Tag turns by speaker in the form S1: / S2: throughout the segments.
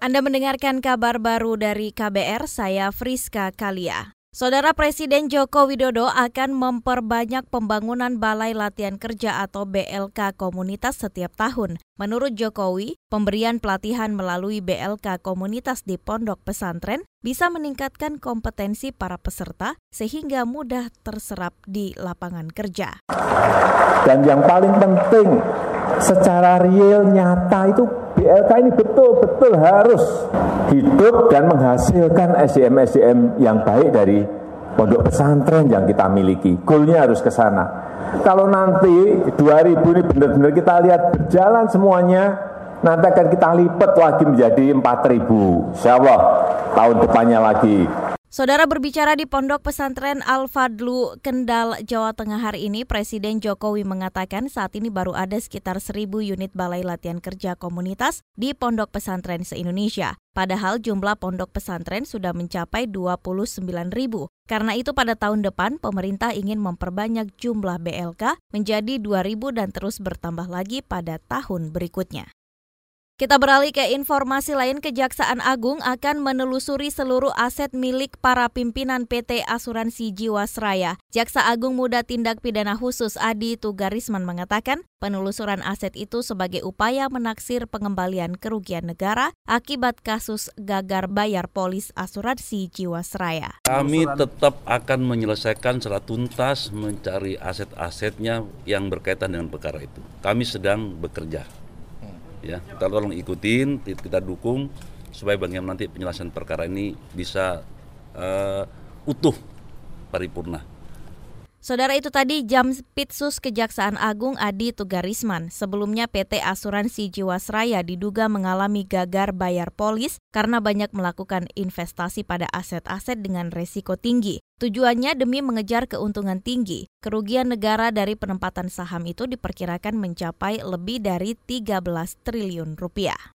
S1: Anda mendengarkan kabar baru dari KBR, saya Friska Kalia. Saudara Presiden Joko Widodo akan memperbanyak pembangunan Balai Latihan Kerja atau BLK komunitas setiap tahun. Menurut Jokowi, pemberian pelatihan melalui BLK komunitas di pondok pesantren bisa meningkatkan kompetensi para peserta sehingga mudah terserap di lapangan kerja.
S2: Dan yang paling penting, secara real nyata itu BLK ini betul-betul harus hidup dan menghasilkan SDM-SDM yang baik dari pondok pesantren yang kita miliki. Goalnya harus ke sana. Kalau nanti 2000 ini benar-benar kita lihat berjalan semuanya, nanti akan kita lipat lagi menjadi 4000. Insya Allah tahun depannya lagi.
S1: Saudara berbicara di Pondok Pesantren Al-Fadlu, Kendal, Jawa Tengah hari ini, Presiden Jokowi mengatakan saat ini baru ada sekitar 1000 unit balai latihan kerja komunitas di pondok pesantren se-Indonesia. Padahal jumlah pondok pesantren sudah mencapai 29 ribu. Karena itu pada tahun depan pemerintah ingin memperbanyak jumlah BLK menjadi 2000 dan terus bertambah lagi pada tahun berikutnya. Kita beralih ke informasi lain, Kejaksaan Agung akan menelusuri seluruh aset milik para pimpinan PT Asuransi Jiwasraya. Jaksa Agung Muda Tindak Pidana Khusus Adi Tugarisman mengatakan, penelusuran aset itu sebagai upaya menaksir pengembalian kerugian negara akibat kasus gagar bayar polis asuransi Jiwasraya.
S3: Kami tetap akan menyelesaikan secara tuntas mencari aset-asetnya yang berkaitan dengan perkara itu. Kami sedang bekerja ya. Kita tolong ikutin kita dukung supaya bagaimana nanti penyelesaian perkara ini bisa uh, utuh paripurna
S1: Saudara itu tadi jam Pitsus Kejaksaan Agung Adi Tugarisman. Sebelumnya PT Asuransi Jiwasraya diduga mengalami gagar bayar polis karena banyak melakukan investasi pada aset-aset dengan resiko tinggi. Tujuannya demi mengejar keuntungan tinggi. Kerugian negara dari penempatan saham itu diperkirakan mencapai lebih dari 13 triliun rupiah.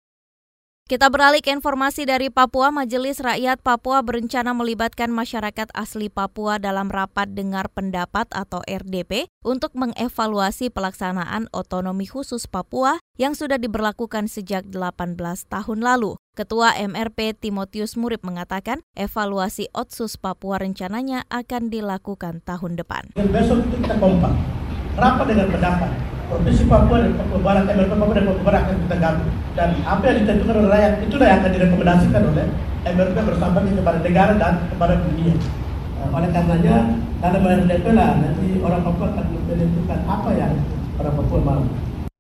S1: Kita beralih ke informasi dari Papua. Majelis Rakyat Papua berencana melibatkan masyarakat asli Papua dalam rapat dengar pendapat atau RDP untuk mengevaluasi pelaksanaan otonomi khusus Papua yang sudah diberlakukan sejak 18 tahun lalu. Ketua MRP Timotius Murib mengatakan evaluasi Otsus Papua rencananya akan dilakukan tahun depan.
S4: Dan besok kita kompak, rapat dengan pendapat, Provinsi Papua dan Papua Barat, MLP Papua dan Papua Barat akan kita gabung. Dan apa yang ditentukan oleh rakyat, itulah yang akan direkomendasikan oleh MLP bersama kepada negara dan kepada dunia. Uh, oleh karenanya, dalam RDP lah nanti orang Papua akan menentukan apa yang orang Papua mau.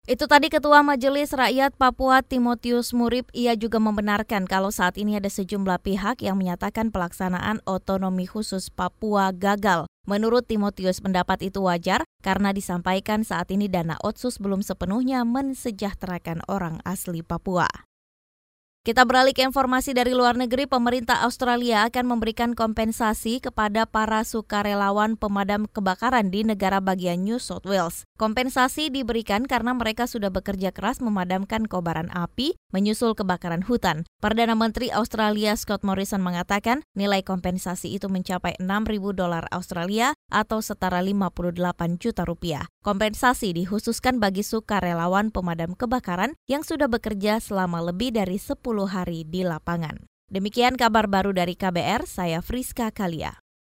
S1: Itu tadi Ketua Majelis Rakyat Papua Timotius Murib, ia juga membenarkan kalau saat ini ada sejumlah pihak yang menyatakan pelaksanaan otonomi khusus Papua gagal. Menurut Timotius pendapat itu wajar karena disampaikan saat ini dana otsus belum sepenuhnya mensejahterakan orang asli Papua. Kita beralih ke informasi dari luar negeri, pemerintah Australia akan memberikan kompensasi kepada para sukarelawan pemadam kebakaran di negara bagian New South Wales. Kompensasi diberikan karena mereka sudah bekerja keras memadamkan kobaran api menyusul kebakaran hutan. Perdana Menteri Australia Scott Morrison mengatakan nilai kompensasi itu mencapai 6.000 dolar Australia atau setara 58 juta rupiah. Kompensasi dikhususkan bagi sukarelawan pemadam kebakaran yang sudah bekerja selama lebih dari 10 hari di lapangan. Demikian kabar baru dari KBR, saya Friska Kalia.